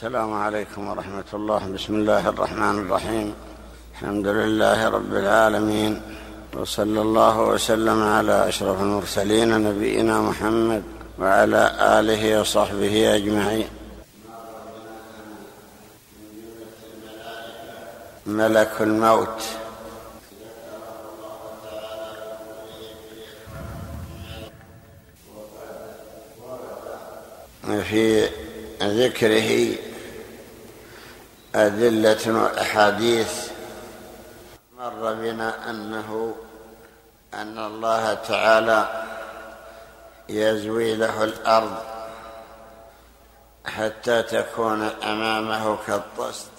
السلام عليكم ورحمة الله. بسم الله الرحمن الرحيم. الحمد لله رب العالمين. وصلى الله وسلم على أشرف المرسلين نبينا محمد وعلى آله وصحبه أجمعين. ملك الموت. في ذكره أدلة وأحاديث مر بنا أنه أن الله تعالى يزوي له الأرض حتى تكون أمامه كالطست.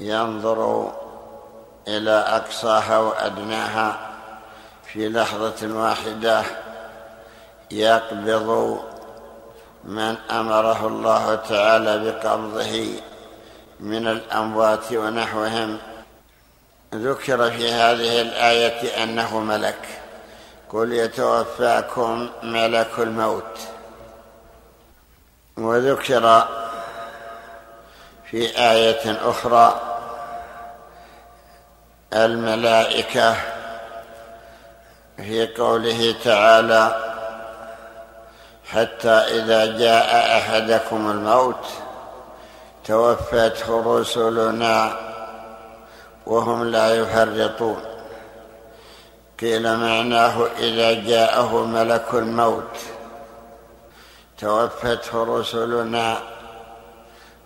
ينظر إلى أقصاها وأدناها في لحظة واحدة يقبض من أمره الله تعالى بقبضه. من الأموات ونحوهم. ذكر في هذه الآية أنه ملك. قل يتوفاكم ملك الموت. وذكر في آية أخرى الملائكة في قوله تعالى حتى إذا جاء أحدكم الموت توفته رسلنا وهم لا يفرطون قيل معناه إذا جاءه ملك الموت. توفته رسلنا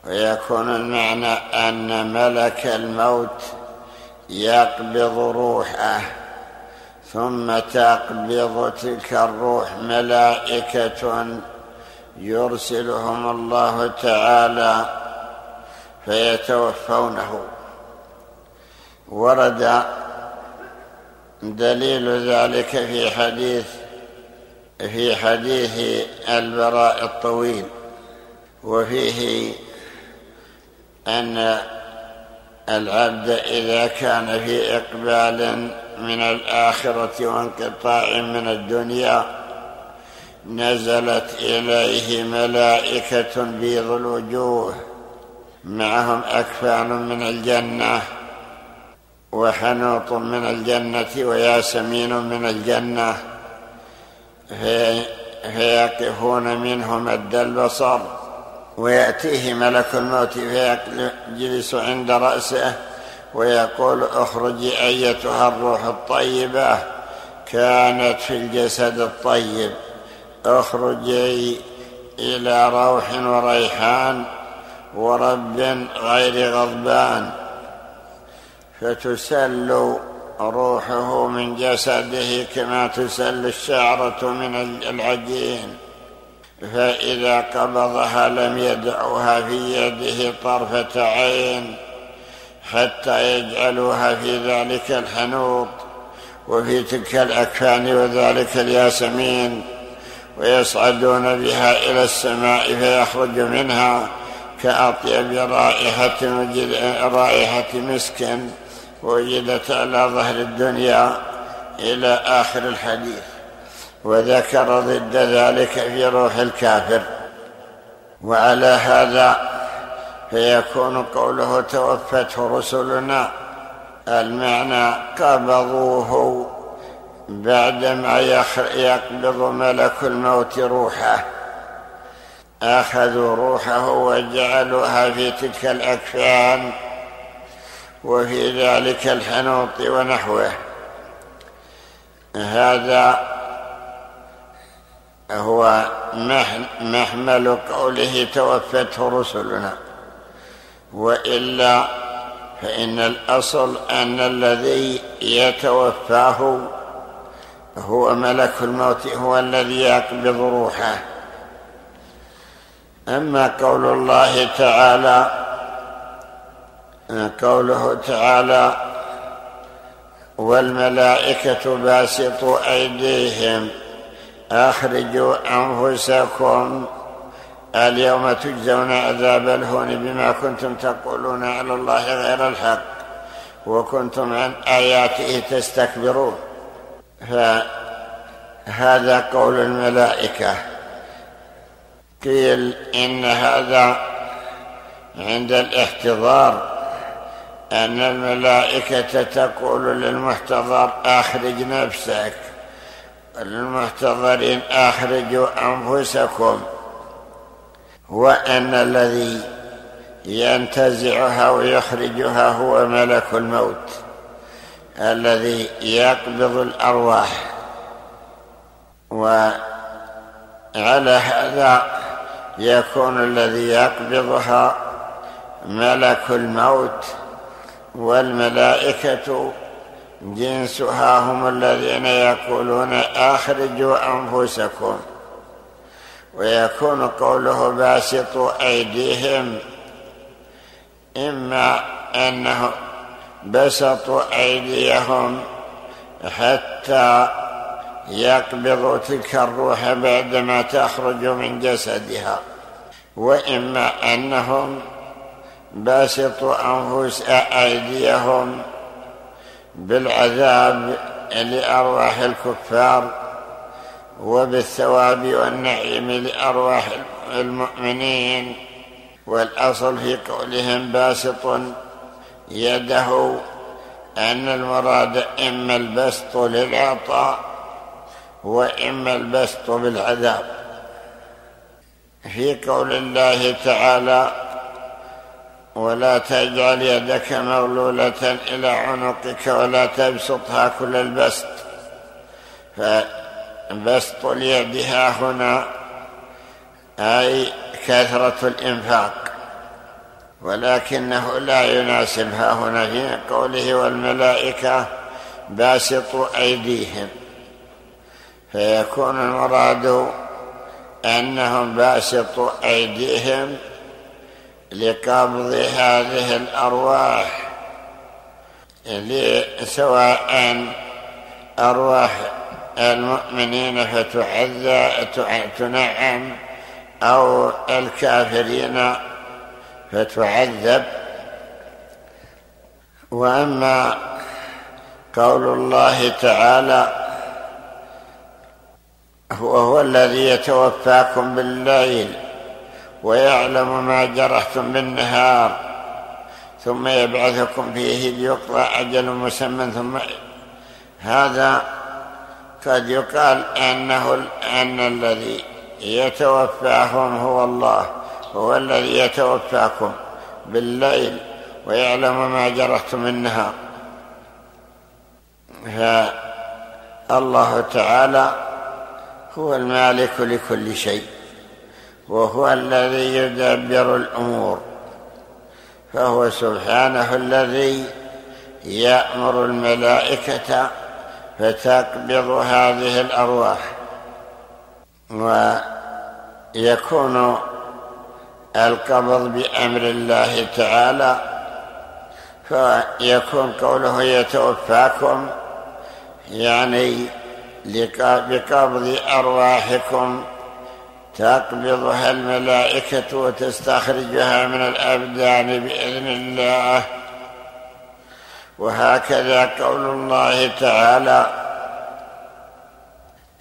ويكون المعنى أن ملك الموت يقبض روحه ثم تقبض تلك الروح ملائكة يرسلهم الله تعالى فيتوفونه. ورد دليل ذلك في حديث في حديث البراء الطويل. وفيه أن العبد إذا كان في إقبال من الآخرة وانقطاع من الدنيا نزلت إليه ملائكة بيض الوجوه معهم أكفان من الجنة وحنوط من الجنة وياسمين من الجنة. في فيقفون منه مد البصر ويأتيه ملك الموت فيجلس عند رأسه ويقول اخرجي أيتها الروح الطيبة كانت في الجسد الطيب اخرجي إلى روح وريحان. ورب غير غضبان فتسل روحه من جسده كما تسل الشعرة من العجين. فإذا قبضها لم يدعها في يده طرفة عين حتى يجعلوها في ذلك الحنوط وفي تلك الأكفان وذلك الياسمين ويصعدون بها إلى السماء فيخرج منها. كأطيب رائحة رائحة مسك وجدت على ظهر الدنيا إلى آخر الحديث وذكر ضد ذلك في روح الكافر. وعلى هذا فيكون قوله توفته رسلنا المعنى قبضوه بعدما يقبض ملك الموت روحه. أخذوا روحه وجعلوها في تلك الأكفان وفي ذلك الحنوط ونحوه. هذا هو محمل قوله توفته رسلنا. وإلا فإن الأصل أن الذي يتوفاه هو ملك الموت هو الذي يقبض روحه. أما قول الله تعالى قوله تعالى والملائكة باسطوا أيديهم أخرجوا أنفسكم اليوم تجزون عذاب الهون بما كنتم تقولون على الله غير الحق وكنتم عن آياته تستكبرون. فهذا قول الملائكة. قيل إن هذا عند الاحتضار أن الملائكة تقول للمحتضر أخرج نفسك للمحتضرين أخرجوا أنفسكم. وأن الذي ينتزعها ويخرجها هو ملك الموت الذي يقبض الأرواح. وعلى هذا يكون الذي يقبضها ملك الموت والملائكة جنسها هم الذين يقولون أخرجوا أنفسكم. ويكون قوله باسطوا أيديهم إما أنه بسطوا أيديهم حتى يقبضوا تلك الروح بعدما تخرج من جسدها. وإما أنهم باسطوا انفس أيديهم بالعذاب لأرواح الكفار وبالثواب والنعيم لأرواح المؤمنين. والأصل في قولهم باسط يده أن المراد إما البسط للعطاء وإما البسط بالعذاب. في قول الله تعالى ولا تجعل يدك مغلولة إلى عنقك ولا تبسطها كل البسط فبسط اليد ها هنا أي كثرة الإنفاق ولكنه لا يناسب ها هنا في قوله والملائكة باسطوا أيديهم فيكون المراد أنهم باسطوا أيديهم لقبض هذه الأرواح سواء أرواح المؤمنين فتعزى تنعم أو الكافرين فتعذب. وأما قول الله تعالى هو هو الذي يتوفاكم بالليل ويعلم ما جرحتم بالنهار ثم يبعثكم فيه ليقضى أجل مسمى ثم هذا قد يقال أنه أن الذي يتوفاهم هو الله هو الذي يتوفاكم بالليل ويعلم ما جرحتم بالنهار. فالله تعالى هو المالك لكل شيء وهو الذي يدبر الأمور فهو سبحانه الذي يأمر الملائكة فتقبض هذه الأرواح. ويكون القبض بأمر الله تعالى فيكون قوله يتوفاكم يعني بقبض أرواحكم. تقبضها الملائكة وتستخرجها من الأبدان بإذن الله. وهكذا قول الله تعالى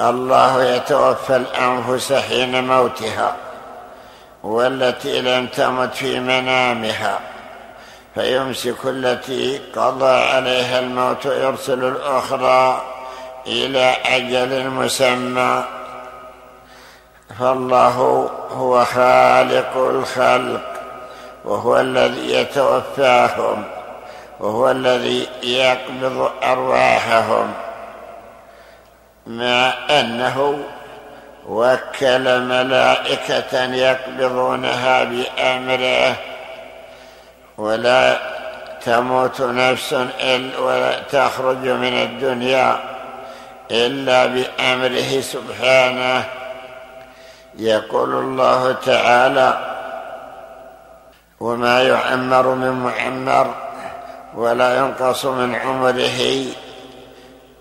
الله يتوفى الأنفس حين موتها والتي لم تمت في منامها فيمسك التي قضى عليها الموت يرسل الأخرى. إلى أجل مسمى. فالله هو خالق الخلق وهو الذي يتوفاهم وهو الذي يقبض أرواحهم. مع أنه وكل ملائكة يقبضونها بأمره ولا تموت نفس ولا تخرج من الدنيا. إلا بأمره سبحانه. يقول الله تعالى وما يعمر من معمر ولا ينقص من عمره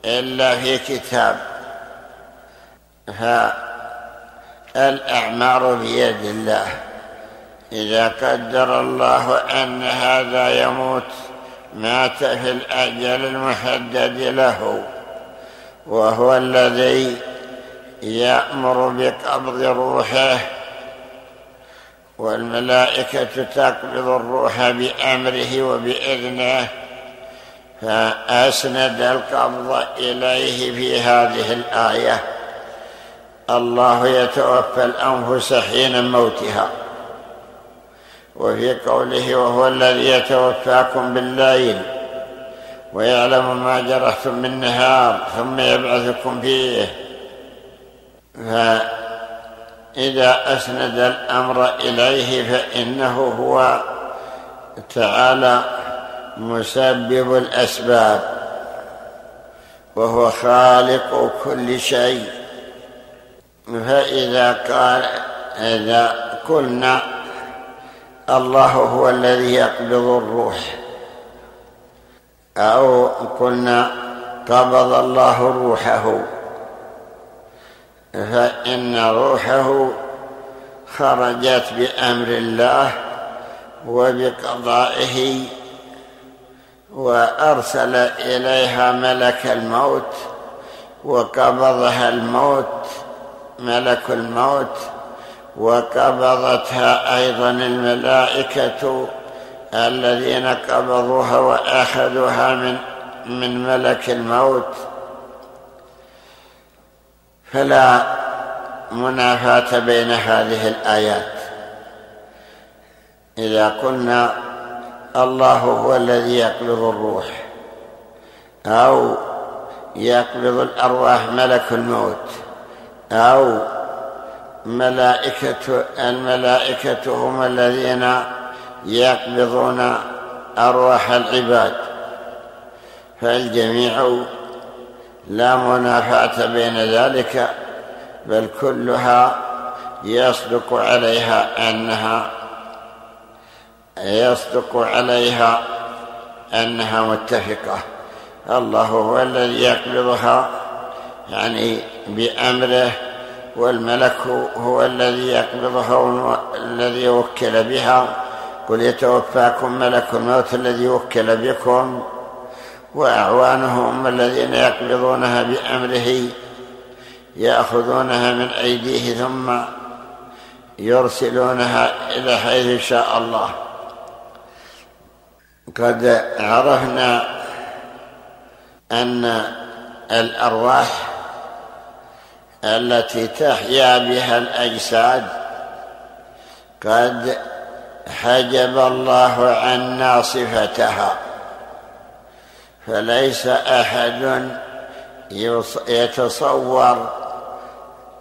إلا في كتاب. فالاعمار بيد الله. إذا قدر الله أن هذا يموت مات في الأجل المحدد له. وهو الذي يأمر بقبض روحه والملائكة تقبض الروح بأمره وبإذنه فأسند القبض إليه في هذه الآية الله يتوفى الأنفس حين موتها وفي قوله وهو الذي يتوفاكم بالليل ويعلم ما جرحتم بالنهار ثم يبعثكم فيه. فإذا أسند الأمر إليه فإنه هو تعالى مسبب الأسباب وهو خالق كل شيء. فإذا قال إذا قلنا الله هو الذي يقبض الروح. أو قلنا قبض الله روحه. فإن روحه خرجت بأمر الله وبقضائه وأرسل إليها ملك الموت وقبضها الموت ملك الموت وقبضتها أيضا الملائكة الذين قبضوها وأخذوها من من ملك الموت. فلا منافاة بين هذه الآيات. إذا قلنا الله هو الذي يقبض الروح أو يقبض الأرواح ملك الموت أو ملائكة الملائكة هم الذين يقبضون أرواح العباد فالجميع لا منافاة بين ذلك بل كلها يصدق عليها أنها يصدق عليها أنها متفقة. الله هو الذي يقبضها يعني بأمره والملك هو الذي يقبضها الذي وكل بها. قل يتوفاكم ملك الموت الذي وكل بكم وأعوانهم الذين يقبضونها بأمره يأخذونها من أيديه ثم يرسلونها إلى حيث شاء الله. قد عرفنا أن الأرواح التي تحيا بها الأجساد قد حجب الله عنا صفتها. فليس أحد يتصور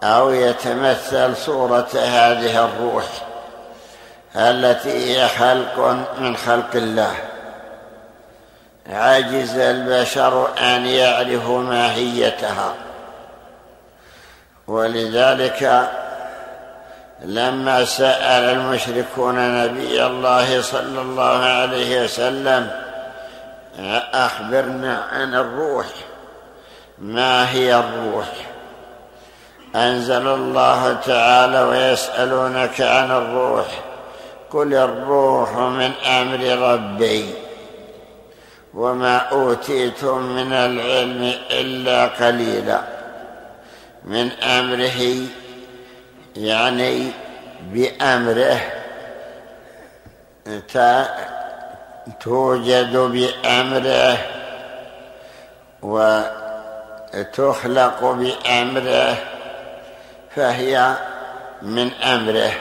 أو يتمثل صورة هذه الروح التي هي خلق من خلق الله. عجز البشر أن يعرفوا ماهيتها. ولذلك لما سأل المشركون نبي الله صلى الله عليه وسلم أخبرنا عن الروح. ما هي الروح؟ أنزل الله تعالى ويسألونك عن الروح. قل الروح من أمر ربي وما أوتيتم من العلم إلا قليلا. من أمره يعني بأمره توجد بأمره وتخلق بأمره فهي من أمره.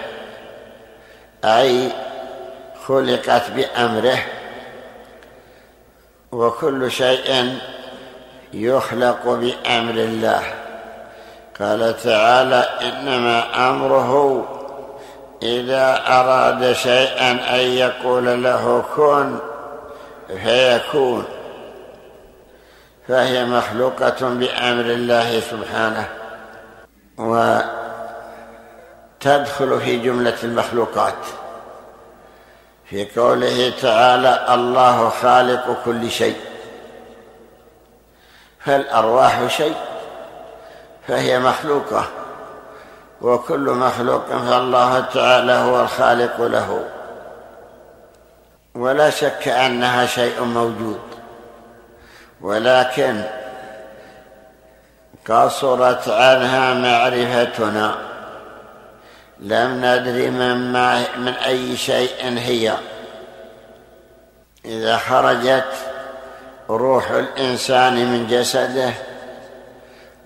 أي خلقت بأمره. وكل شيء يخلق بأمر الله. قال تعالى إنما أمره إذا أراد شيئا أن يقول له كن فيكون. فهي مخلوقة بأمر الله سبحانه وتدخل في جملة المخلوقات. في قوله تعالى الله خالق كل شيء فالأرواح شيء. فهي مخلوقة. وكل مخلوق فالله تعالى هو الخالق له. ولا شك أنها شيء موجود. ولكن قصرت عنها معرفتنا. لم ندري من, ما من أي شيء هي. إذا خرجت روح الإنسان من جسده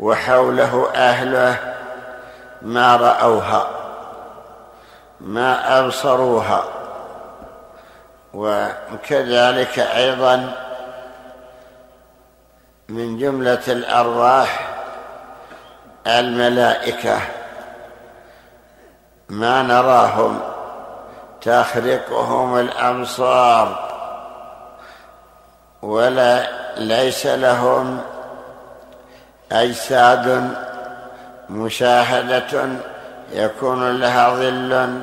وحوله أهله ما رأوها ما أبصروها. وكذلك أيضا من جملة الأرواح الملائكة ما نراهم تخرقهم الأبصار ولا ليس لهم أجساد مشاهدة يكون لها ظل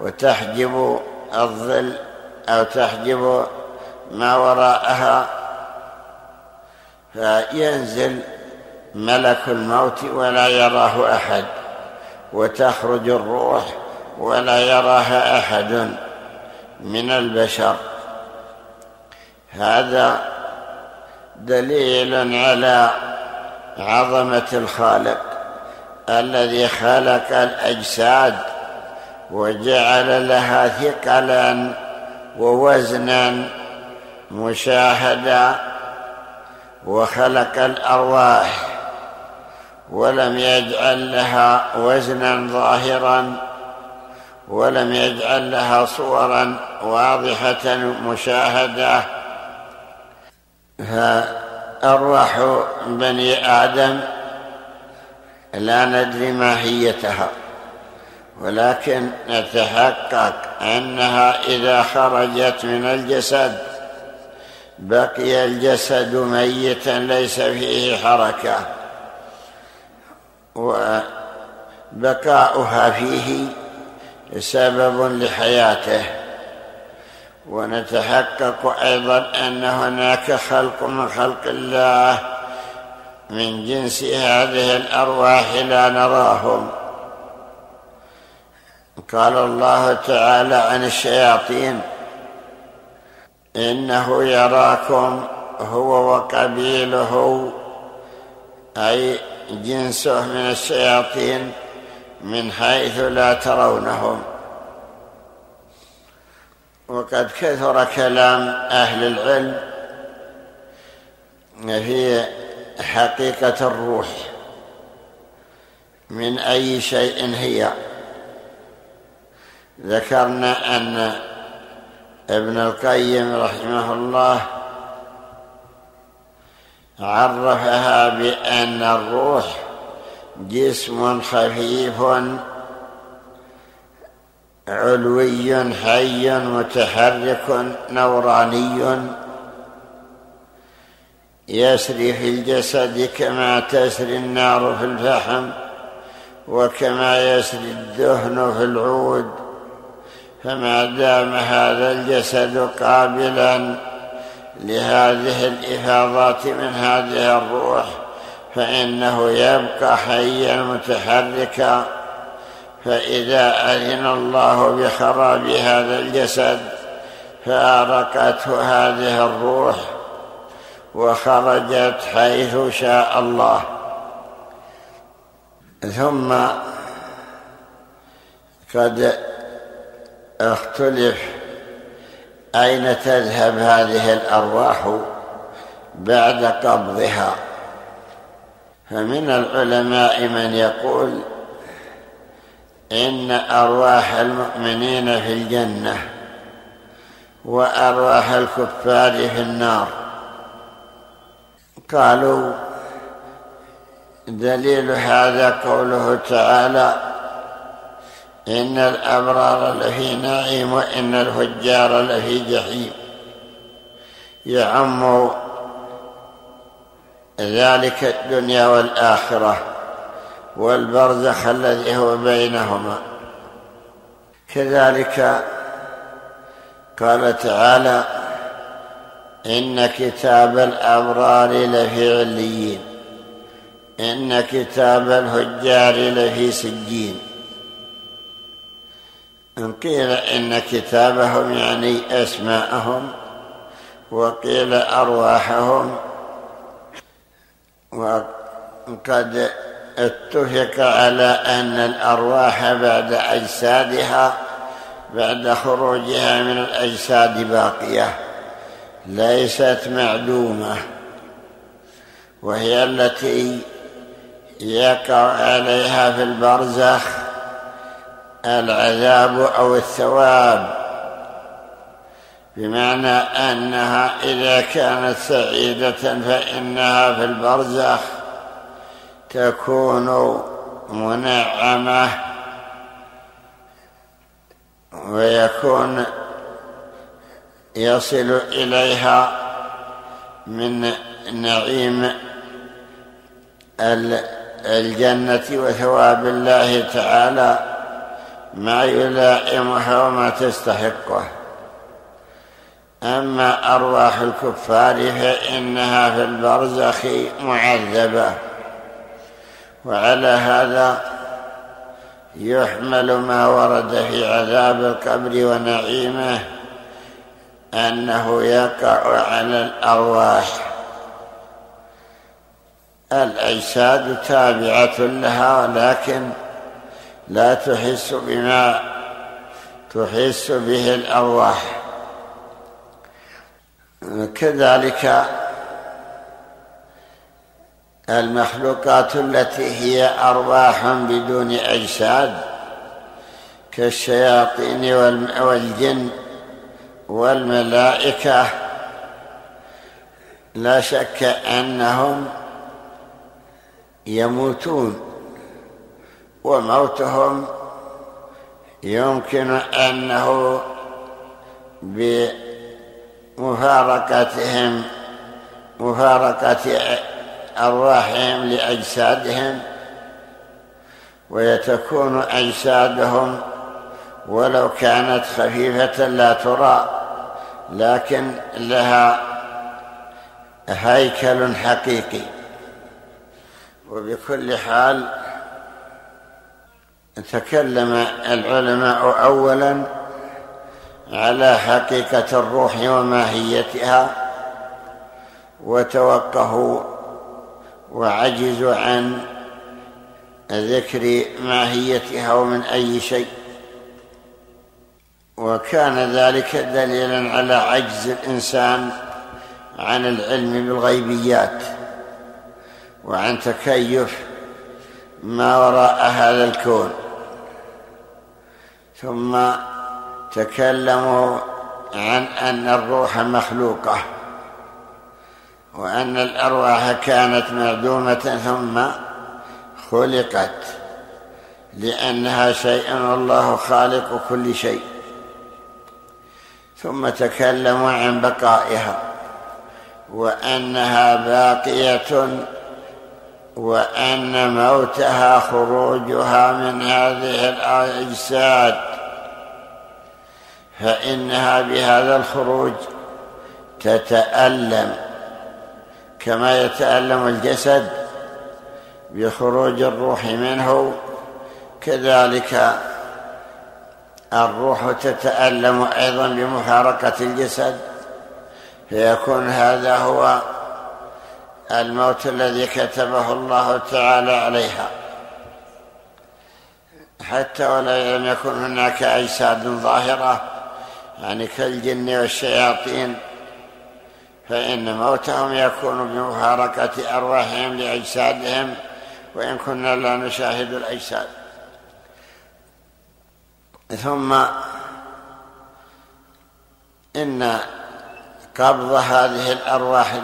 وتحجب الظل أو تحجب ما وراءها فينزل ملك الموت ولا يراه أحد وتخرج الروح ولا يراها أحد من البشر. هذا دليل على عظمة الخالق الذي خلق الأجساد وجعل لها ثقلا ووزنا مشاهدا وخلق الأرواح ولم يجعل لها وزنا ظاهرا ولم يجعل لها صورا واضحة مشاهدة. فأرواح بني آدم لا ندري ماهيتها ولكن نتحقق أنها إذا خرجت من الجسد بقي الجسد ميتا ليس فيه حركة وبقاؤها فيه سبب لحياته. ونتحقق أيضا أن هناك خلق من خلق الله من جنس هذه الأرواح لا نراهم. قال الله تعالى عن الشياطين إنه يراكم هو وقبيله أي جنسه من الشياطين من حيث لا ترونهم. وقد كثر كلام أهل العلم في حقيقة الروح. من أي شيء هي؟ ذكرنا أن ابن القيم رحمه الله عرفها بأن الروح جسم خفيف علوي حي متحرك نوراني يسري في الجسد كما تسري النار في الفحم وكما يسري الدهن في العود. فما دام هذا الجسد قابلا لهذه الإفاضات من هذه الروح فإنه يبقى حيا متحركا. فإذا أذن الله بخراب هذا الجسد فأرقته هذه الروح وخرجت حيث شاء الله. ثم قد اختلف أين تذهب هذه الأرواح بعد قبضها. فمن العلماء من يقول إن أرواح المؤمنين في الجنة وأرواح الكفار في النار. قالوا دليل هذا قوله تعالى إن الأبرار لفي نعيم وإن الفجار لفي جحيم. يعم ذلك الدنيا والآخرة. والبرزخ الذي هو بينهما. كذلك قال تعالى إن كتاب الأبرار لفي عليين. إن كتاب الفجار لفي سجين. قيل إن كتابهم يعني أسماءهم وقيل أرواحهم وقد اتفق على أن الأرواح بعد أجسادها بعد خروجها من الأجساد باقية ليست معدومة. وهي التي يقع عليها في البرزخ العذاب أو الثواب بمعنى أنها إذا كانت سعيدة فإنها في البرزخ تكون منعمة ويكون يصل إليها من نعيم الجنة وثواب الله تعالى ما يلائمها وما تستحقه. أما أرواح الكفار فإنها في البرزخ معذبة. وعلى هذا يحمل ما ورد في عذاب القبر ونعيمه أنه يقع على الأرواح. الأجساد تابعة لها ولكن لا تحس بما تحس به الأرواح. كذلك المخلوقات التي هي أرواح بدون أجساد كالشياطين والجن والملائكة. لا شك أنهم يموتون وموتهم يمكن أنه بمفارقتهم مفارقة أرواحهم لأجسادهم ويتكون أجسادهم ولو كانت خفيفة لا ترى لكن لها هيكل حقيقي. وبكل حال تكلم العلماء اولا على حقيقة الروح وماهيتها وتوقفوا وعجزوا عن ذكر ماهيتها ومن أي شيء. وكان ذلك دليلا على عجز الإنسان عن العلم بالغيبيات وعن تكيف ما وراء هذا الكون. ثم تكلموا عن أن الروح مخلوقة. وأن الأرواح كانت معدومه ثم خلقت لأنها شيء والله خالق كل شيء. ثم تكلموا عن بقائها وأنها باقية وأن موتها خروجها من هذه الأجساد. فإنها بهذا الخروج تتألم. كما يتألم الجسد بخروج الروح منه كذلك الروح تتألم أيضا بمفارقه الجسد فيكون هذا هو الموت الذي كتبه الله تعالى عليها. حتى ولا لم يكن هناك أجساد ظاهرة يعني كالجن والشياطين فإن موتهم يكون بمفارقه أرواحهم لأجسادهم وإن كنا لا نشاهد الأجساد. ثم إن قبض هذه الأرواح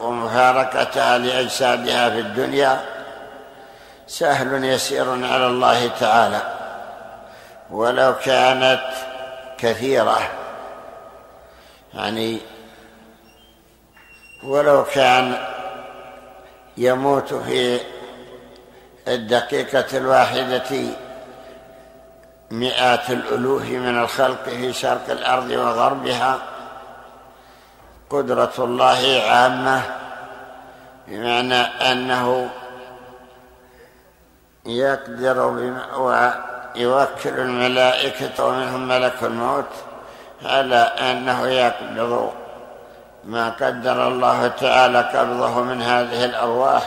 ومفارقتها لأجسادها في الدنيا سهل يسير على الله تعالى. ولو كانت كثيرة يعني ولو كان يموت في الدقيقة الواحدة مئات الالوف من الخلق في شرق الأرض وغربها قدرة الله عامة بمعنى أنه يقدر ويوكل الملائكة ومنهم ملك الموت على أنه يقبض ما قدر الله تعالى قبضه من هذه الأرواح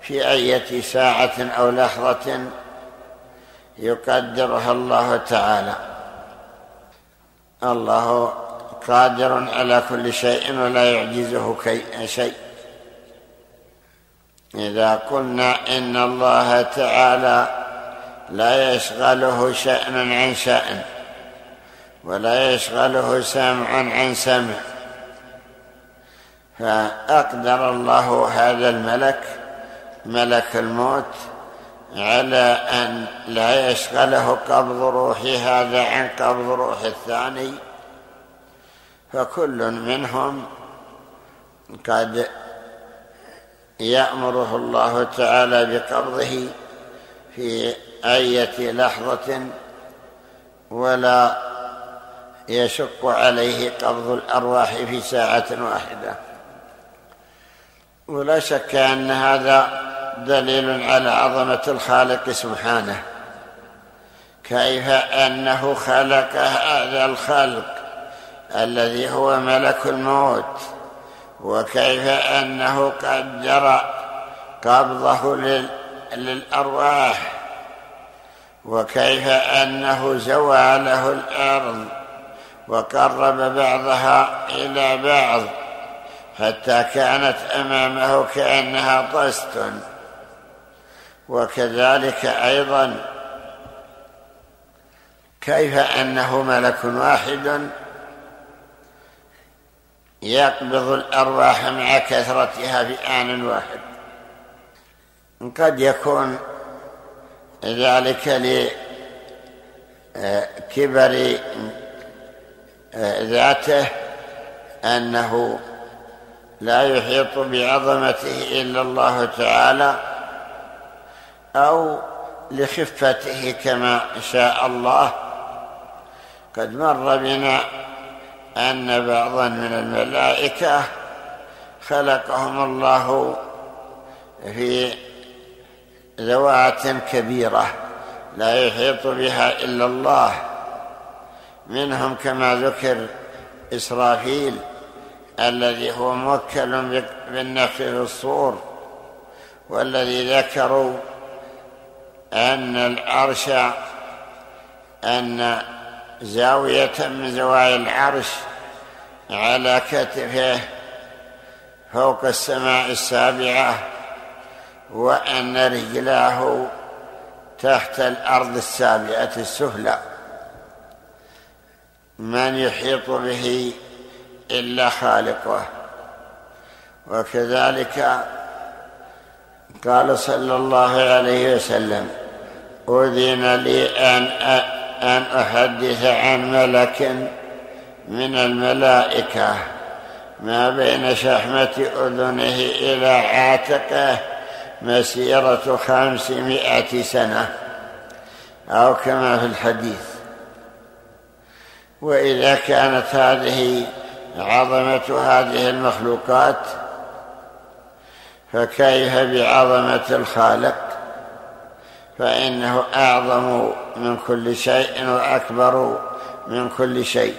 في أية ساعة أو لحظة يقدرها الله تعالى. الله قادر على كل شيء ولا يعجزه شيء. إذا قلنا إن الله تعالى لا يشغله شأن عن شأن ولا يشغله سمع عن سمع فأقدر الله هذا الملك ملك الموت على أن لا يشغله قبض روح هذا عن قبض روح الثاني. فكل منهم قد يأمره الله تعالى بقبضه في أية لحظة ولا يشق عليه قبض الأرواح في ساعة واحدة. ولا شك أن هذا دليل على عظمة الخالق سبحانه كيف أنه خلق هذا الخلق الذي هو ملك الموت وكيف أنه قدر قبضه للأرواح وكيف أنه زوى له الأرض وقرب بعضها إلى بعض. حتى كانت أمامه كأنها طست. وكذلك أيضا كيف أنه ملك واحد يقبض الأرواح مع كثرتها في آن واحد. قد يكون ذلك لكبر ذاته أنه لا يحيط بعظمته إلا الله تعالى أو لخفته كما شاء الله. قد مر بنا أن بعضا من الملائكة خلقهم الله في ذوات كبيرة لا يحيط بها إلا الله. منهم كما ذكر إسرافيل الذي هو موكل بالنفخ في الصور والذي ذكروا أن العرش أن زاوية من زوايا العرش على كتفه فوق السماء السابعة وأن رجلاه تحت الأرض السابعة السفلى. من يحيط به إلا خالقه. وكذلك قال صلى الله عليه وسلم أذن لي أن أن أحدث عن ملك من الملائكة ما بين شحمة أذنه إلى عاتقه مسيرة خمسمائة سنة أو كما في الحديث. وإذا كانت هذه عظمة هذه المخلوقات فكيف بعظمة الخالق؟ فإنه أعظم من كل شيء وأكبر من كل شيء.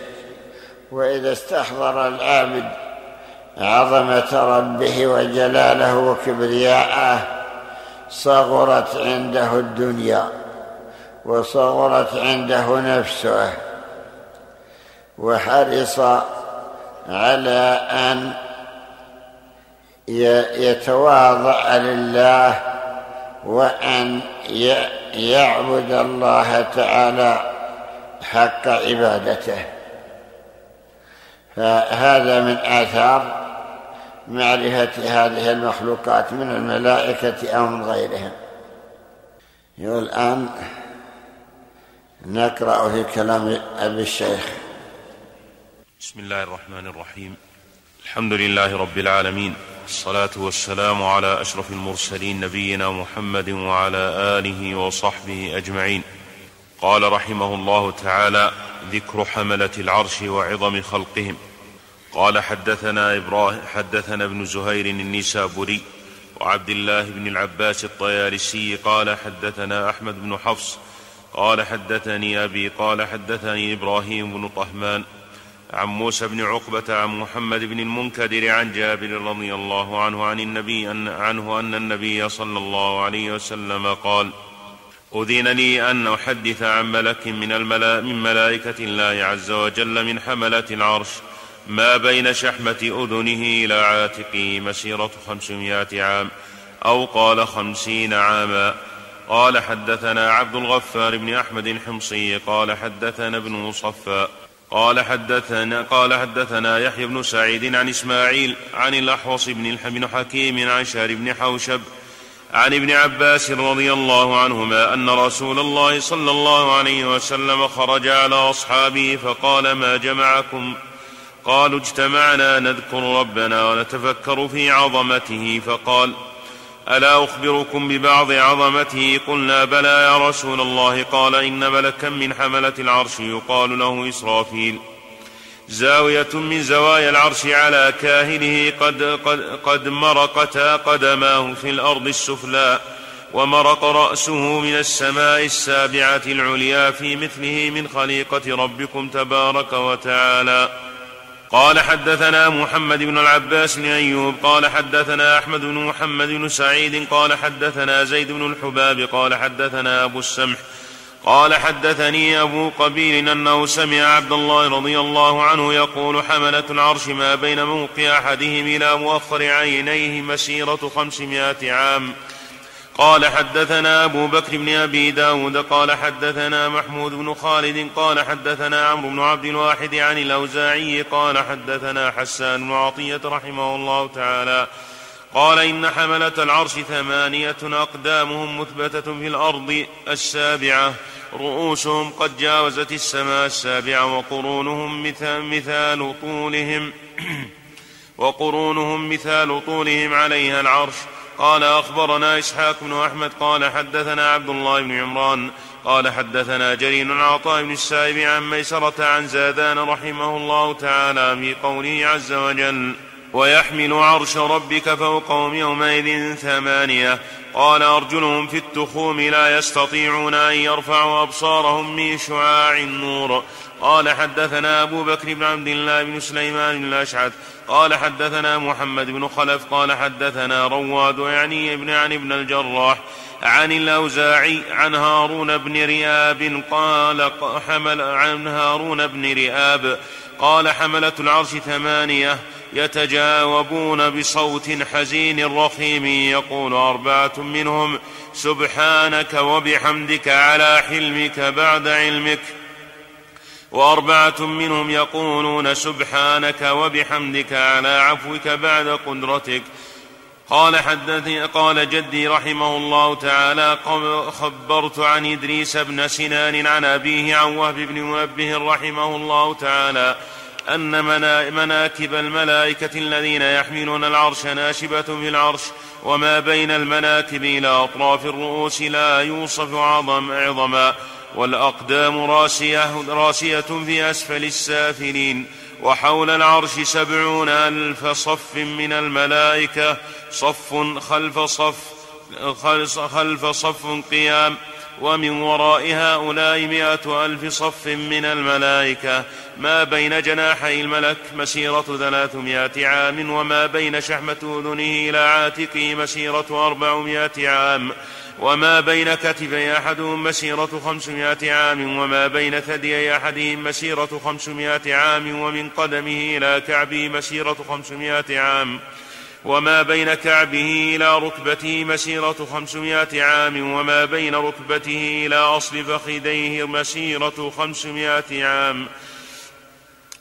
وإذا استحضر العابد عظمة ربه وجلاله وكبرياءه صغرت عنده الدنيا وصغرت عنده نفسه وحرص على أن يتواضع لله وأن يعبد الله تعالى حق عبادته. فهذا من آثار معرفة هذه المخلوقات من الملائكة أو من غيرهم. الآن نقرأ في كلام أبي الشيخ. بسم الله الرحمن الرحيم. الحمد لله رب العالمين. الصلاة والسلام على أشرف المرسلين نبينا محمد وعلى آله وصحبه أجمعين. قال رحمه الله تعالى ذكر حملة العرش وعظم خلقهم. قال حدثنا إبراهيم حدثنا ابن زهير النسابوري وعبد الله بن العباس الطيالسي قال حدثنا أحمد بن حفص قال حدثني أبي قال حدثني إبراهيم بن طهمان عن موسى بن عقبة عن محمد بن المنكدر عن جابر رضي الله عنه عن النبي أن عنه أن النبي صلى الله عليه وسلم قال: أذن لي أن أحدث عن ملك من الملا من ملائكة الله عز وجل من حملة العرش ما بين شحمة أذنه إلى عاتقه مسيرة خمسمائة عام أو قال خمسين عاما. قال حدثنا عبد الغفار بن أحمد الحمصي قال حدثنا ابن مصفى. قال حدثنا قال حدثنا يحيى بن سعيد عن إسماعيل عن الأحوص بن حكيم عن شهر بن حوشب عن ابن عباس رضي الله عنهما أن رسول الله صلى الله عليه وسلم خرج على أصحابه فقال ما جمعكم؟ قالوا اجتمعنا نذكر ربنا ونتفكر في عظمته فقال ألا أخبركم ببعض عظمته؟ قلنا بلى يا رسول الله. قال إن ملكا من حملة العرش يقال له إسرافيل. زاوية من زوايا العرش على كاهله قد, قد, قد مرقتا قدماه في الأرض السفلى ومرق رأسه من السماء السابعة العليا في مثله من خليقة ربكم تبارك وتعالى. قال حدثنا محمد بن العباس بن أيوب قال حدثنا أحمد بن محمد بن سعيد قال حدثنا زيد بن الحباب قال حدثنا أبو السمح قال حدثني أبو قبيل أنه سمع عبد الله رضي الله عنه يقول حملة العرش ما بين موقع أحدهم إلى مؤخر عينيه مسيرة خمسمائة عام. قال حدثنا أبو بكر بن أبي داود قال حدثنا محمود بن خالد قال حدثنا عمرو بن عبد الواحد عن الأوزاعي قال حدثنا حسان بن عطية رحمه الله تعالى قال إن حملة العرش ثمانية أقدامهم مثبتة في الأرض السابعة رؤوسهم قد جاوزت السماء السابعة وقرونهم مثال, مثال طولهم وقرونهم مثال طولهم عليها العرش قال أخبرنا إسحاق بن أحمد قال حدثنا عبد الله بن عمران قال حدثنا جرير عن عطاء بن السائب عن ميسرة عن زادان رحمه الله تعالى في قوله عز وجل ويحمل عرش ربك فوقهم يومئذ ثمانية قال أرجلهم في التخوم لا يستطيعون أن يرفعوا أبصارهم من شعاع النور قال حدثنا أبو بكر بن عبد الله بن سليمان الأشعث قال حدثنا محمد بن خلف قال حدثنا رواد يعني ابن عن ابن الجراح عن الأوزاعي عن هارون بن رئاب قال حمل عن هارون بن رئاب قال حملة العرش ثمانية يتجاوبون بصوت حزين رخيم يقول أربعة منهم سبحانك وبحمدك على حلمك بعد علمك وأربعة منهم يقولون سبحانك وبحمدك على عفوك بعد قدرتك. قال حدثني قال جدي رحمه الله تعالى خبرت عن إدريس بن سنان عن أبيه عن وهب بن منبه رحمه الله تعالى أن مناكب الملائكة الذين يحملون العرش ناشبة في العرش وما بين المناكب إلى أطراف الرؤوس لا يوصف عظم عظما. والأقدام راسية, راسية في أسفل السافلين وحول العرش سبعون ألف صف من الملائكة صف خلف صف خلف صف قيام ومن وراء هؤلاء مائة ألف صف من الملائكة. ما بين جناحي الملك مسيرة ثلاثمائة عام وما بين شحمة أذنه إلى عاتقه مسيرة أربعمائة عام. وما بين كتفي أحدهم مسيرة خمسمائة عام وما بين ثديي أحدهم مسيرة خمسمائة عام ومن قدمه إلى كعبه مسيرة خمسمائة عام وما بين كعبه إلى ركبته مسيرة خمسمائة عام وما بين ركبته إلى أصل فخذيه مسيرة خمسمائة عام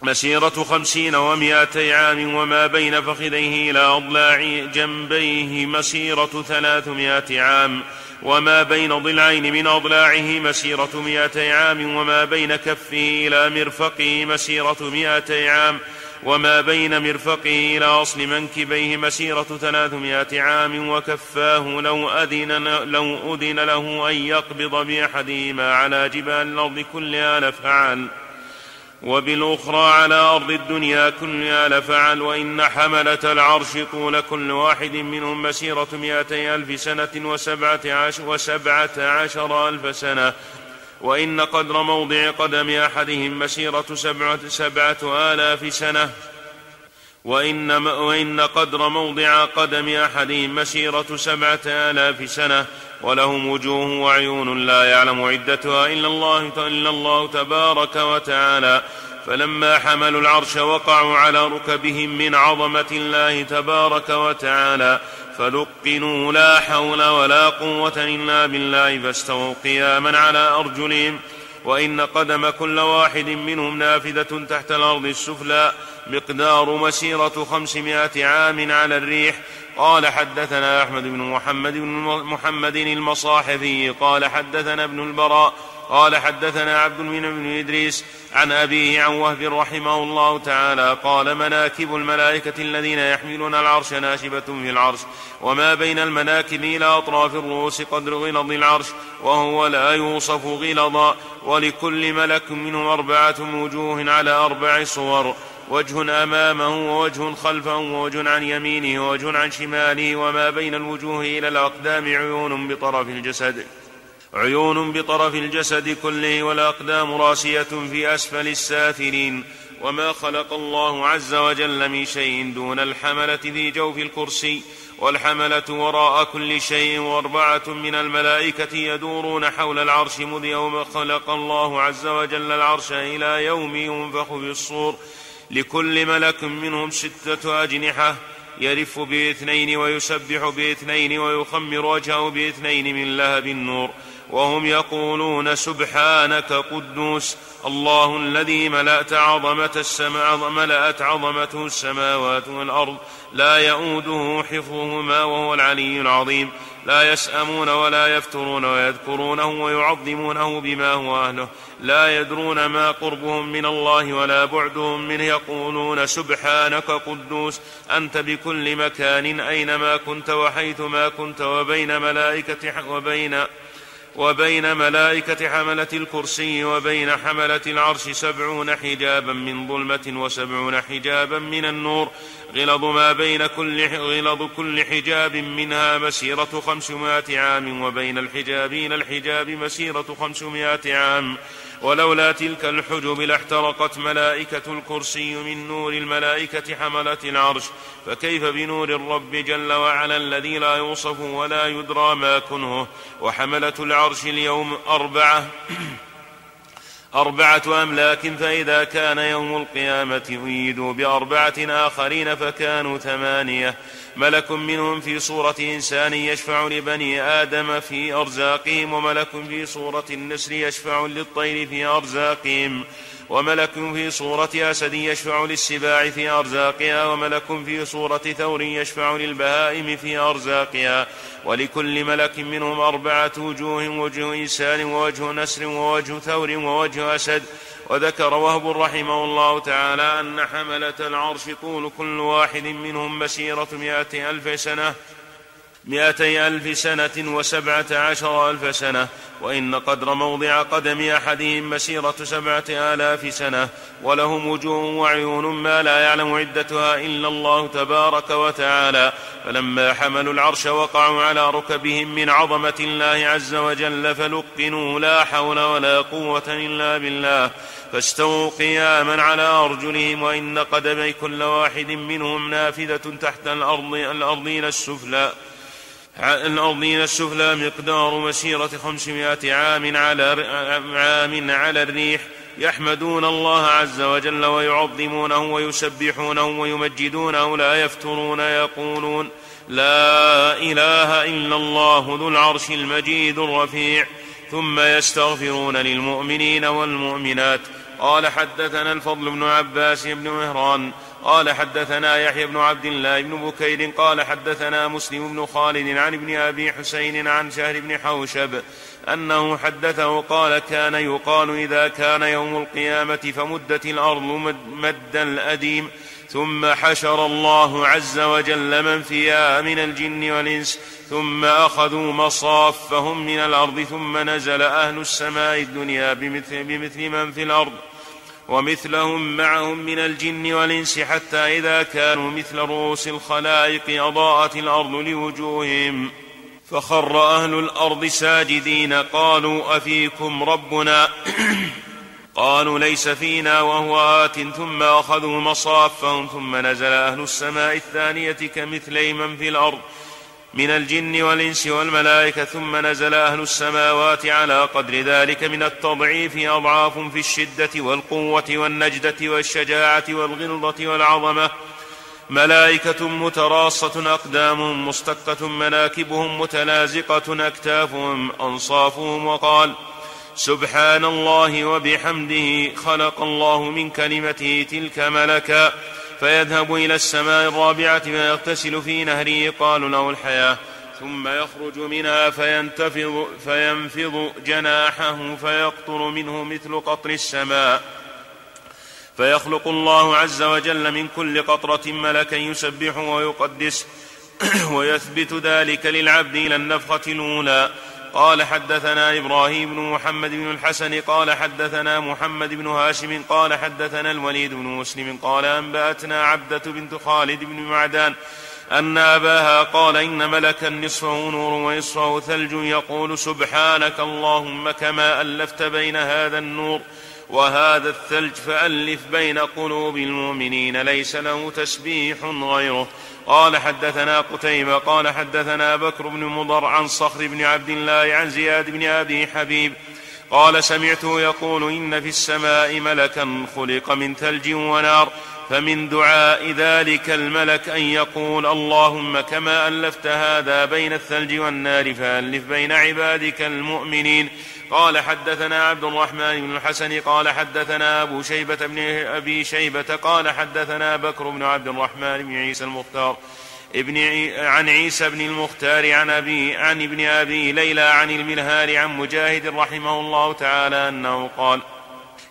مسيرة خمسين ومائتي عام وما بين فخذيه إلى أضلاع جنبيه مسيرة ثلاثمائة عام وما بين ضلعين من أضلاعه مسيرة مائتي عام وما بين كفه إلى مرفقه مسيرة مائتي عام وما بين مرفقه إلى أصل منكبيه مسيرة ثلاثمائة عام وكفاه لو أذن, لو أذن له أن يقبض بأحدهما على جبال الأرض كلها لفعل. وبالأخرى على أرض الدنيا كلها لفعل وإن حملة العرش طول كل واحد منهم مسيرة مائتي ألف سنة وسبعة عشر, وسبعة عشر ألف سنة. وإن قدر موضع قدم أحدهم مسيرة سبعة, سبعة آلاف سنة. وإن, وإن قدر موضع قدم أحدهم مسيرة سبعة آلاف سنة. ولهم وجوه وعيون لا يعلم عدتها إلا الله, إلا الله تبارك وتعالى. فلما حملوا العرش وقعوا على ركبهم من عظمة الله تبارك وتعالى فلقنوا لا حول ولا قوة إلا بالله فاستووا قياما على أرجلهم. وإن قدم كل واحد منهم نافذة تحت الأرض السفلى مقدار مسيرة خمسمائة عام على الريح قال حدثنا أحمد بن محمد بن محمد المصاحفي قال حدثنا ابن البراء قال حدثنا عبد المنعم بن إدريس عن أبيه عن وهب رحمه الله تعالى قال مناكب الملائكة الذين يحملون العرش ناشبة في العرش وما بين المناكب إلى أطراف الرؤوس قدر غلظ العرش وهو لا يوصف غلظا ولكل ملك منهم أربعة وجوه على أربع صور. وجه أمامه ووجه خلفه ووجه عن يمينه ووجه عن شماله وما بين الوجوه إلى الأقدام عيون بطرف الجسد. عيون بطرف الجسد كله والأقدام راسية في أسفل السافلين. وما خلق الله عز وجل من شيء دون الحملة في جوف الكرسي. والحملة وراء كل شيء وأربعة من الملائكة يدورون حول العرش مذ يوم خلق الله عز وجل العرش إلى يوم ينفخ في الصور. لكل ملك منهم ستة أجنحة يرف باثنين ويسبح باثنين ويخمر وجهه باثنين من لهب النور. وهم يقولون سبحانك قدوس الله الذي ملأت عظمة السماء ملأت عظمته السماوات والأرض. لا يؤوده حفظهما وهو العلي العظيم. لا يسأمون ولا يفترون ويذكرونه ويعظمونه بما هو أهله. لا يدرون ما قربهم من الله ولا بعدهم منه. يقولون سبحانك قدوس أنت بكل مكان أينما كنت وحيثما كنت وبين ملائكة وبين وبين ملائكة حملة الكرسي وبين حملة العرش سبعون حجابا من ظلمة وسبعون حجابا من النور. غلظ ما بين كل غلظ كل حجاب منها مسيرة خمسمائة عام وبين الحجابين الحجاب مسيرة خمسمائة عام. ولولا تلك الحجب لاحترقت ملائكة الكرسي من نور الملائكة حملة العرش. فكيف بنور الرب جل وعلا الذي لا يوصف ولا يدرى ما كنه؟ وحملة العرش اليوم أربعة. أربعة أملاك فإذا كان يوم القيامة أيدوا بأربعة آخرين فكانوا ثمانية. ملك منهم في صورة إنسان يشفع لبني آدم في أرزاقهم وملك في صورة النسر يشفع للطير في أرزاقهم. وملك في صورة أسد يشفع للسباع في أرزاقها وملك في صورة ثور يشفع للبهائم في أرزاقها. ولكل ملك منهم أربعة وجوه وجه إنسان ووجه نسر ووجه ثور ووجه أسد. وذكر وهب رحمه الله تعالى أن حملة العرش طول كل واحد منهم مسيرة مائة ألف سنة. مائتي ألف سنة وسبعة عشر ألف سنة وإن قدر موضع قدم أحدهم مسيرة سبعة آلاف سنة ولهم وجوه وعيون ما لا يعلم عدتها إلا الله تبارك وتعالى. فلما حملوا العرش وقعوا على ركبهم من عظمة الله عز وجل فلقنوا لا حول ولا قوة إلا بالله. فاستووا قياما على أرجلهم وإن قدمي كل واحد منهم نافذة تحت الأرض الأرضين السفلى. الأرضين السفلى مقدار مسيرة خمسمائة عام على عام على الريح. يحمدون الله عز وجل ويعظمونه ويسبحونه ويمجدونه لا يفترون يقولون لا إله إلا الله ذو العرش المجيد الرفيع. ثم يستغفرون للمؤمنين والمؤمنات. قال حدثنا الفضل بن عباس بن مهران قال حدثنا يحيى بن عبد الله بن بكير قال حدثنا مسلم بن خالد عن ابن أبي حسين عن شهر بن حوشب أنه حدثه قال كان يقال إذا كان يوم القيامة فمدت الأرض مد الأديم ثم حشر الله عز وجل من فيها من الجن والإنس ثم أخذوا مصافهم من الأرض ثم نزل أهل السماء الدنيا بمثل, بمثل من في الأرض ومثلهم معهم من الجن والإنس حتى إذا كانوا مثل رؤوس الخلائق أضاءت الأرض لوجوههم فخر أهل الأرض ساجدين قالوا أفيكم ربنا؟ قالوا ليس فينا وهو آت ثم أخذوا مصافهم ثم نزل أهل السماء الثانية كمثلي من في الأرض من الجن والإنس والملائكة ثم نزل أهل السماوات على قدر ذلك من التضعيف أضعاف في الشدة والقوة والنجدة والشجاعة والغلظة والعظمة. ملائكة متراصة أقدامهم مستقة مناكبهم متلازقة أكتافهم أنصافهم. وقال سبحان الله وبحمده خلق الله من كلمته تلك ملكا. فيذهب إلى السماء الرابعة فيغتسل في نهر يقال له الحياة. ثم يخرج منها فينتفض فينفض جناحه فيقطر منه مثل قطر السماء. فيخلق الله عز وجل من كل قطرة ملكا يسبح ويقدس ويثبت ذلك للعبد إلى النفخة الأولى. قال حدثنا إبراهيم بن محمد بن الحسن قال حدثنا محمد بن هاشم قال حدثنا الوليد بن مسلم قال أنبأتنا عبدة بنت خالد بن معدان أن أباها قال إن ملكا نصفه نور ونصفه ثلج يقول سبحانك اللهم كما ألفت بين هذا النور وهذا الثلج فألف بين قلوب المؤمنين ليس له تسبيح غيره. قال حدثنا قتيبة قال حدثنا بكر بن مضر عن صخر بن عبد الله عن زياد بن أبي حبيب. قال سمعته يقول إن في السماء ملكا خلق من ثلج ونار فمن دعاء ذلك الملك أن يقول اللهم كما ألفت هذا بين الثلج والنار فألف بين عبادك المؤمنين. قال حدثنا عبد الرحمن بن الحسن قال حدثنا أبو شيبة بن أبي شيبة قال حدثنا بكر بن عبد الرحمن بن عيسى المختار ابن عن عيسى بن المختار عن أبي عن ابن أبي ليلى عن المنهار عن مجاهد رحمه الله تعالى أنه قال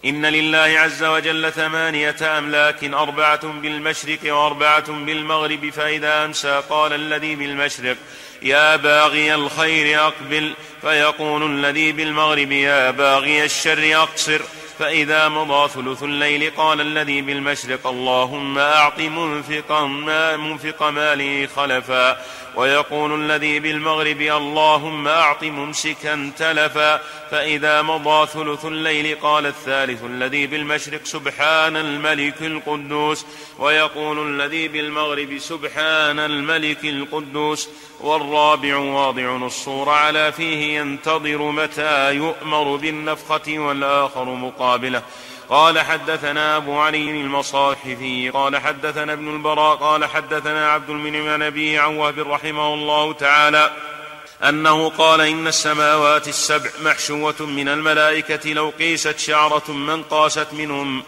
إن لله عز وجل ثمانية أملاك أربعة بالمشرق وأربعة بالمغرب فإذا أمسى قال الذي بالمشرق. يا باغي الخير أقبل فيقول الذي بالمغرب يا باغي الشر أقصر. فإذا مضى ثلث الليل قال الذي بالمشرق اللهم أعط منفقا ما منفق مالي خلفا. ويقول الذي بالمغرب اللهم أعط ممسكا تلفا فإذا مضى ثلث الليل قال الثالث الذي بالمشرق سبحان الملك القدوس ويقول الذي بالمغرب سبحان الملك القدوس والرابع واضع الصور على فيه ينتظر متى يؤمر بالنفخة والآخر مقابله قال حدثنا أبو علي المصاحفي قال حدثنا ابن البراء قال حدثنا عبد المنعم نبي عن وهب رحمه الله تعالى أنه قال إن السماوات السبع محشوة من الملائكة لو قيست شعرة من قاست منهم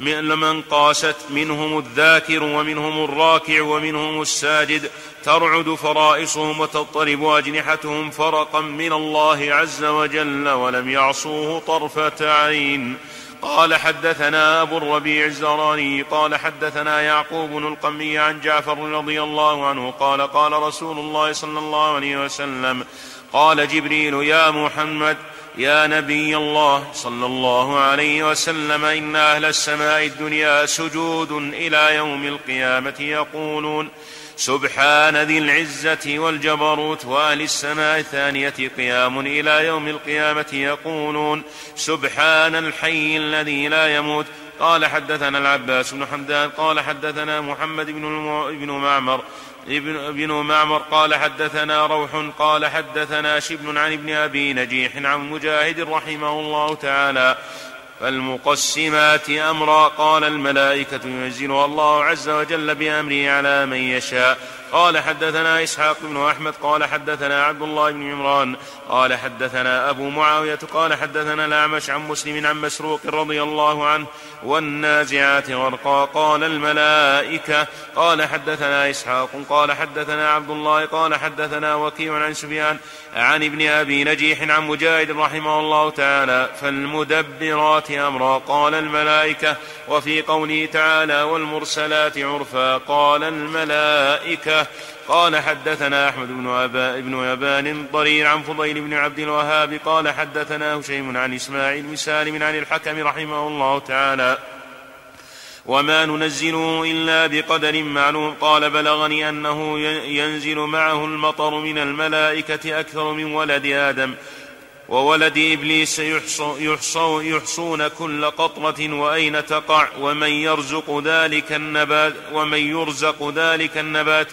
من قاست منهم الذاكر ومنهم الراكع ومنهم الساجد ترعد فرائصهم وتضطرب أجنحتهم فرقا من الله عز وجل ولم يعصوه طرفة عين. قال حدثنا أبو الربيع الزراني قال حدثنا يعقوب بن القمي عن جعفر رضي الله عنه قال قال رسول الله صلى الله عليه وسلم قال جبريل يا محمد يا نبي الله صلى الله عليه وسلم إن أهل السماء الدنيا سجود إلى يوم القيامة يقولون سبحان ذي العزة والجبروت وأهل السماء الثانية قيام إلى يوم القيامة يقولون سبحان الحي الذي لا يموت. قال حدثنا العباس بن حمدان قال حدثنا محمد بن بن معمر ابن, ابن معمر قال حدثنا روح قال حدثنا شبل عن ابن أبي نجيح عن مجاهد رحمه الله تعالى. فالمقسمات أمرا قال الملائكة ينزلها الله عز وجل بأمره على من يشاء قال حدثنا إسحاق بن أحمد قال حدثنا عبد الله بن عمران قال حدثنا أبو معاوية قال حدثنا الأعمش عن مسلم عن مسروق رضي الله عنه والنازعات غرقا قال الملائكة قال حدثنا إسحاق قال حدثنا عبد الله قال حدثنا وكيع عن سفيان عن ابن أبي نجيح عن مجاهد رحمه الله تعالى فالمدبرات أمرا قال الملائكة وفي قوله تعالى والمرسلات عرفا قال قال حدثنا أحمد بن أبا بن ابان ضرير عن فضيل بن عبد الوهاب قال حدثنا هشيم عن إسماعيل بن سالم عن الحكم رحمه الله تعالى. وما ننزله إلا بقدر معلوم. قال بلغني أنه ينزل معه المطر من الملائكة أكثر من ولد آدم. وولد إبليس يحصو يحصو يحصون كل قطرة وأين تقع؟ ومن يرزق ذلك النبات ومن يرزق ذلك النبات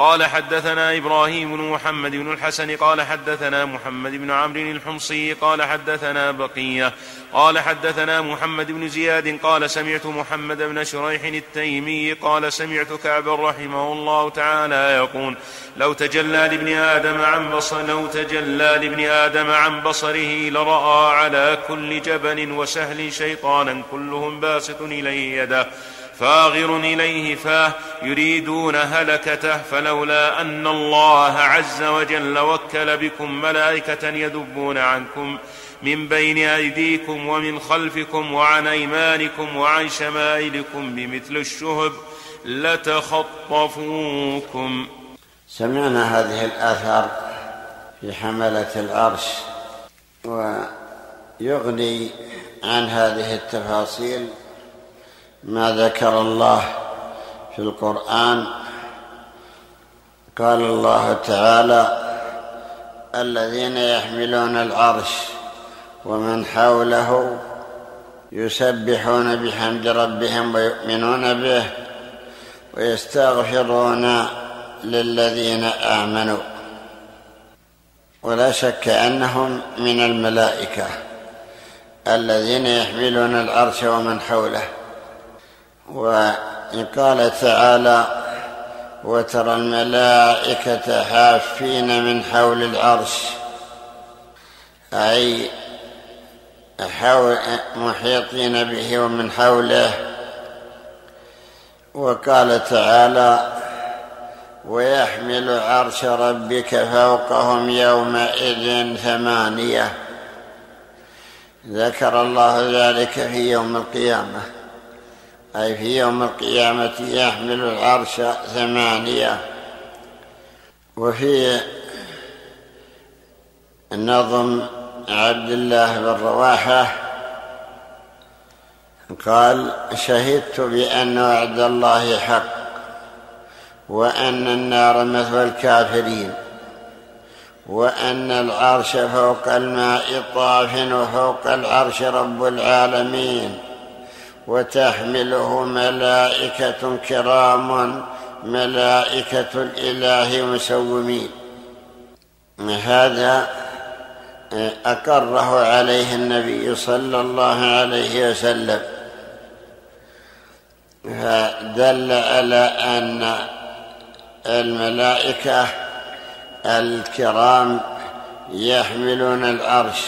قال حدثنا إبراهيم بن محمد بن الحسن قال حدثنا محمد بن عمرو الحمصي قال حدثنا بقية قال حدثنا محمد بن زياد قال سمعت محمد بن شريح التيمي قال سمعت كعبا رحمه الله تعالى يقول لو تجلى لابن آدم عن بصر لو تجلى لابن آدم عن بصره لرأى على كل جبل وسهل شيطانا كلهم باسط إليه يده فاغر إليه فاه يريدون هلكته فلولا أن الله عز وجل وكل بكم ملائكة يدبون عنكم من بين أيديكم ومن خلفكم وعن أيمانكم وعن شمائلكم بمثل الشهب لتخطفوكم. سمعنا هذه الآثار في حملة العرش ويغني عن هذه التفاصيل ما ذكر الله في القرآن. قال الله تعالى الذين يحملون العرش ومن حوله يسبحون بحمد ربهم ويؤمنون به ويستغفرون للذين آمنوا. ولا شك أنهم من الملائكة الذين يحملون العرش ومن حوله. وقال تعالى وترى الملائكة حافين من حول العرش أي حول محيطين به ومن حوله. وقال تعالى ويحمل عرش ربك فوقهم يومئذ ثمانية ذكر الله ذلك في يوم القيامة. أي في يوم القيامة يحمل العرش ثمانية. وفي نظم عبد الله بن رواحة قال شهدت بأن وعد الله حق وأن النار مثوى الكافرين وأن العرش فوق الماء طاف وفوق العرش رب العالمين وتحمله ملائكة كرام ملائكة الإله مسومين. هذا أقره عليه النبي صلى الله عليه وسلم. فدل على أن الملائكة الكرام يحملون العرش.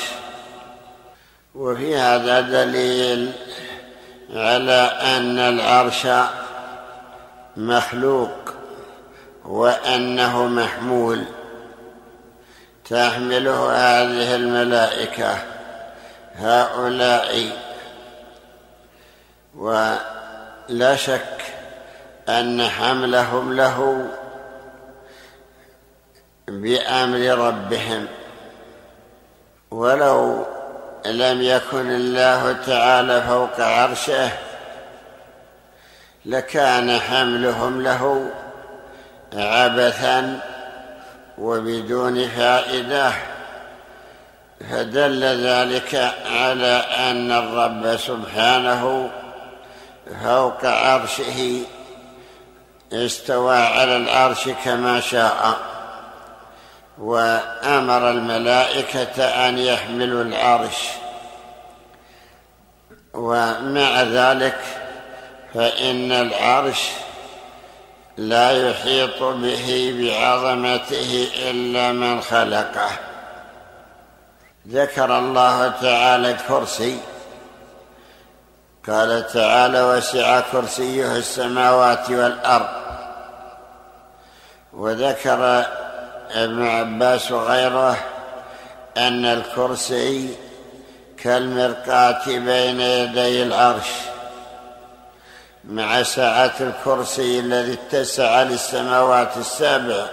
وفي هذا دليل على أن العرش مخلوق وأنه محمول. تحمله هذه الملائكة هؤلاء. ولا شك أن حملهم له بأمر ربهم. ولو لم يكن الله تعالى فوق عرشه؟ لكان حملهم له عبثا وبدون فائدة فدل ذلك على أن الرب سبحانه فوق عرشه استوى على العرش كما شاء. وأمر الملائكة أن يحملوا العرش. ومع ذلك فإن العرش لا يحيط به بعظمته إلا من خلقه. ذكر الله تعالى الكرسي. قال تعالى وسع كرسيه السماوات والأرض. وذكر ابن عباس وغيره أن الكرسي كالمرقاة بين يدي العرش مع سعة الكرسي الذي اتسع للسماوات السابع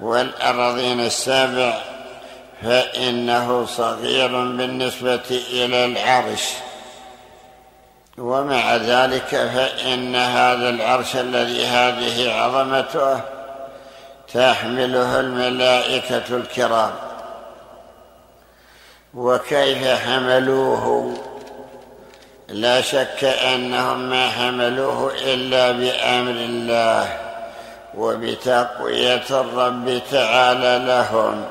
والأراضين السابع فإنه صغير بالنسبة إلى العرش. ومع ذلك فإن هذا العرش الذي هذه عظمته تحمله الملائكة الكرام. وكيف حملوه لا شك أنهم ما حملوه إلا بأمر الله وبتقوية الرب تعالى لهم.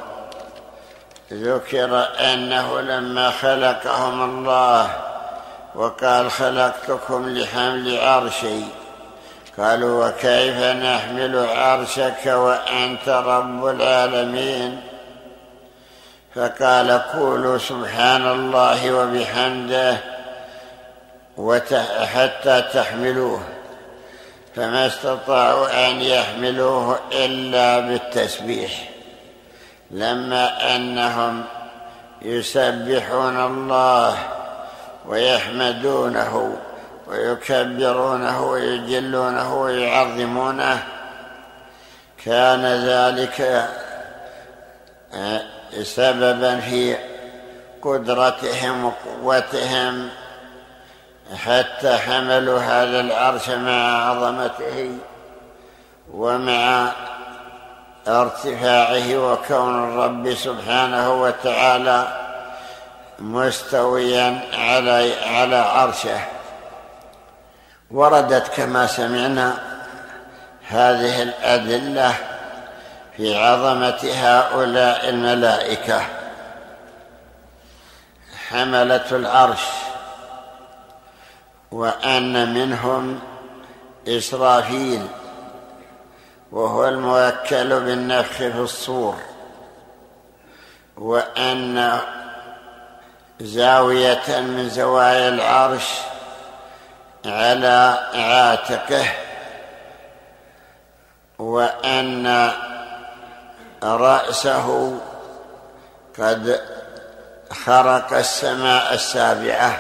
ذكر أنه لما خلقهم الله وقال خلقتكم لحمل عرشي. قالوا وكيف نحمل عرشك وأنت رب العالمين؟ فقال قولوا سبحان الله وبحمده حتى تحملوه فما استطاعوا أن يحملوه إلا بالتسبيح لما أنهم يسبحون الله ويحمدونه. ويكبرونه ويجلونه ويعظمونه. كان ذلك آه، سببا في قدرتهم وقوتهم حتى حملوا هذا العرش مع عظمته ومع ارتفاعه وكون الرب سبحانه وتعالى مستويا على على عرشه. وردت كما سمعنا هذه الأدلة في عظمة هؤلاء الملائكة. حملة العرش وأن منهم إسرافيل وهو الموكل بالنفخ في الصور وأن زاوية من زوايا العرش على عاتقه وأن رأسه قد خرق السماء السابعة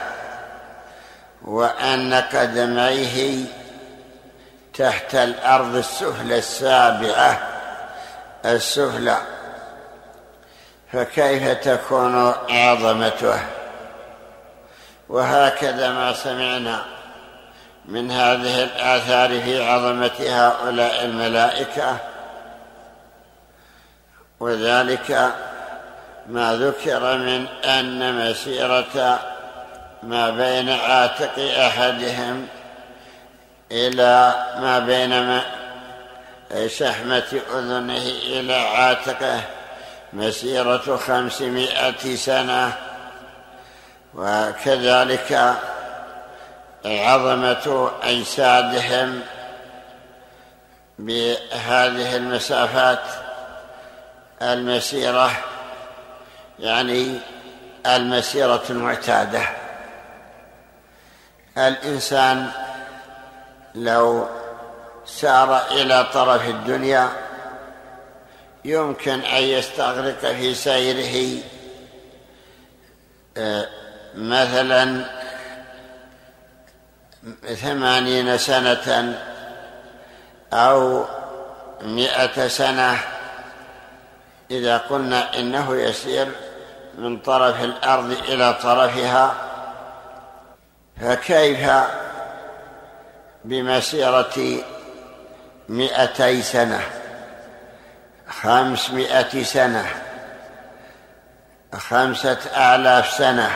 وأن قدميه تحت الأرض السفلى السابعة السفلى. فكيف تكون عظمته؟ وهكذا ما سمعنا. من هذه الآثار في عظمة هؤلاء الملائكة وذلك ما ذكر من أن مسيرة ما بين عاتق أحدهم إلى ما بين شحمة أذنه إلى عاتقه مسيرة خمسمائة سنة وكذلك عظمة أجسادهم بهذه المسافات المسيرة يعني المسيرة المعتادة. الإنسان لو سار إلى طرف الدنيا يمكن أن يستغرق في سيره آه، مثلا ثمانين سنة أو مئة سنة إذا قلنا إنه يسير من طرف الأرض إلى طرفها فكيف بمسيرة مئتي سنة؟ خمسمائة سنة خمسة آلاف سنة.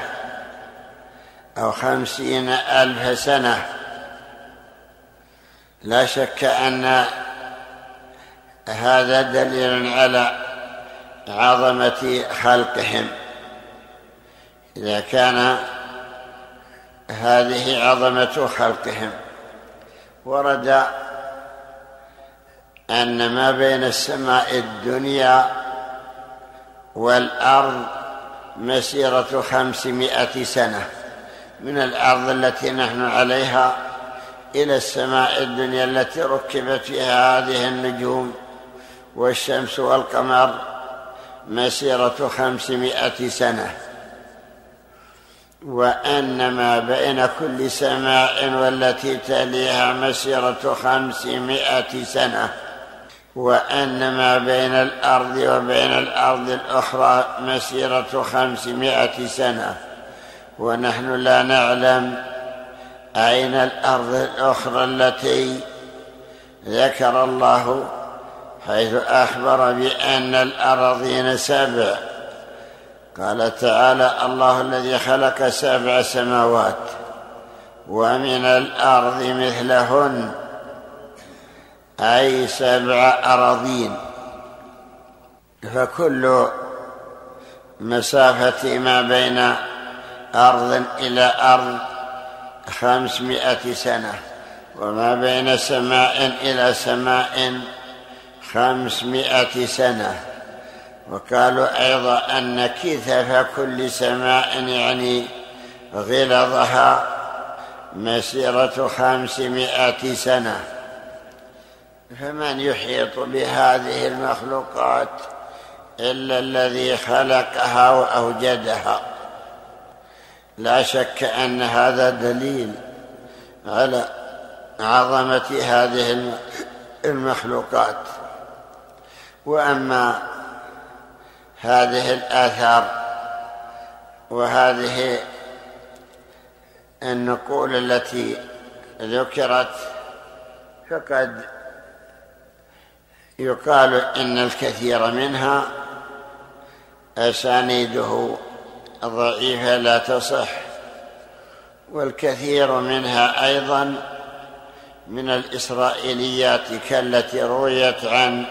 أو خمسين ألف سنة. لا شك أن هذا دليل على عظمة خلقهم. إذا كان هذه عظمة خلقهم ورد أن ما بين السماء الدنيا والأرض مسيرة خمسمائة سنة. من الأرض التي نحن عليها إلى السماء الدنيا التي ركبت فيها هذه النجوم والشمس والقمر مسيرة خمسمائة سنة. وأن ما بين كل سماء والتي تليها مسيرة خمسمائة سنة. وأن ما بين الأرض وبين الأرض الأخرى مسيرة خمسمائة سنة. ونحن لا نعلم أين الأرض الأخرى التي ذكر الله حيث أخبر بأن الأراضين سبع. قال تعالى الله الذي خلق سبع سماوات ومن الأرض مثلهن أي سبع أراضين. فكل مسافة ما بين أرض إلى أرض خمسمائة سنة وما بين سماء إلى سماء خمسمائة سنة. وقالوا أيضا أن كثف كل سماء يعني غلظها مسيرة خمسمائة سنة. فمن يحيط بهذه المخلوقات إلا الذي خلقها وأوجدها؟ لا شك أن هذا دليل على عظمة هذه المخلوقات. وأما هذه الآثار وهذه النقول التي ذكرت فقد يقال إن الكثير منها أسانيده ضعيفة لا تصح والكثير منها أيضا من الإسرائيليات كالتي رويت عن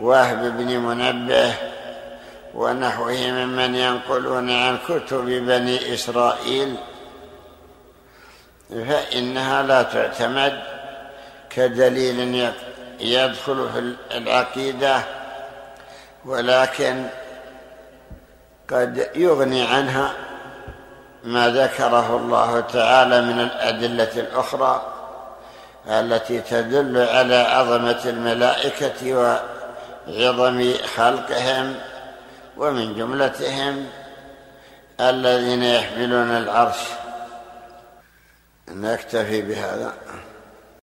وهب بن منبه ونحوه ممن ينقلون عن كتب بني إسرائيل فإنها لا تعتمد كدليل يدخل في العقيدة ولكن قد يغني عنها ما ذكره الله تعالى من الأدلة الأخرى التي تدل على عظمة الملائكة وعظم خلقهم ومن جملتهم الذين يحملون العرش. نكتفي بهذا.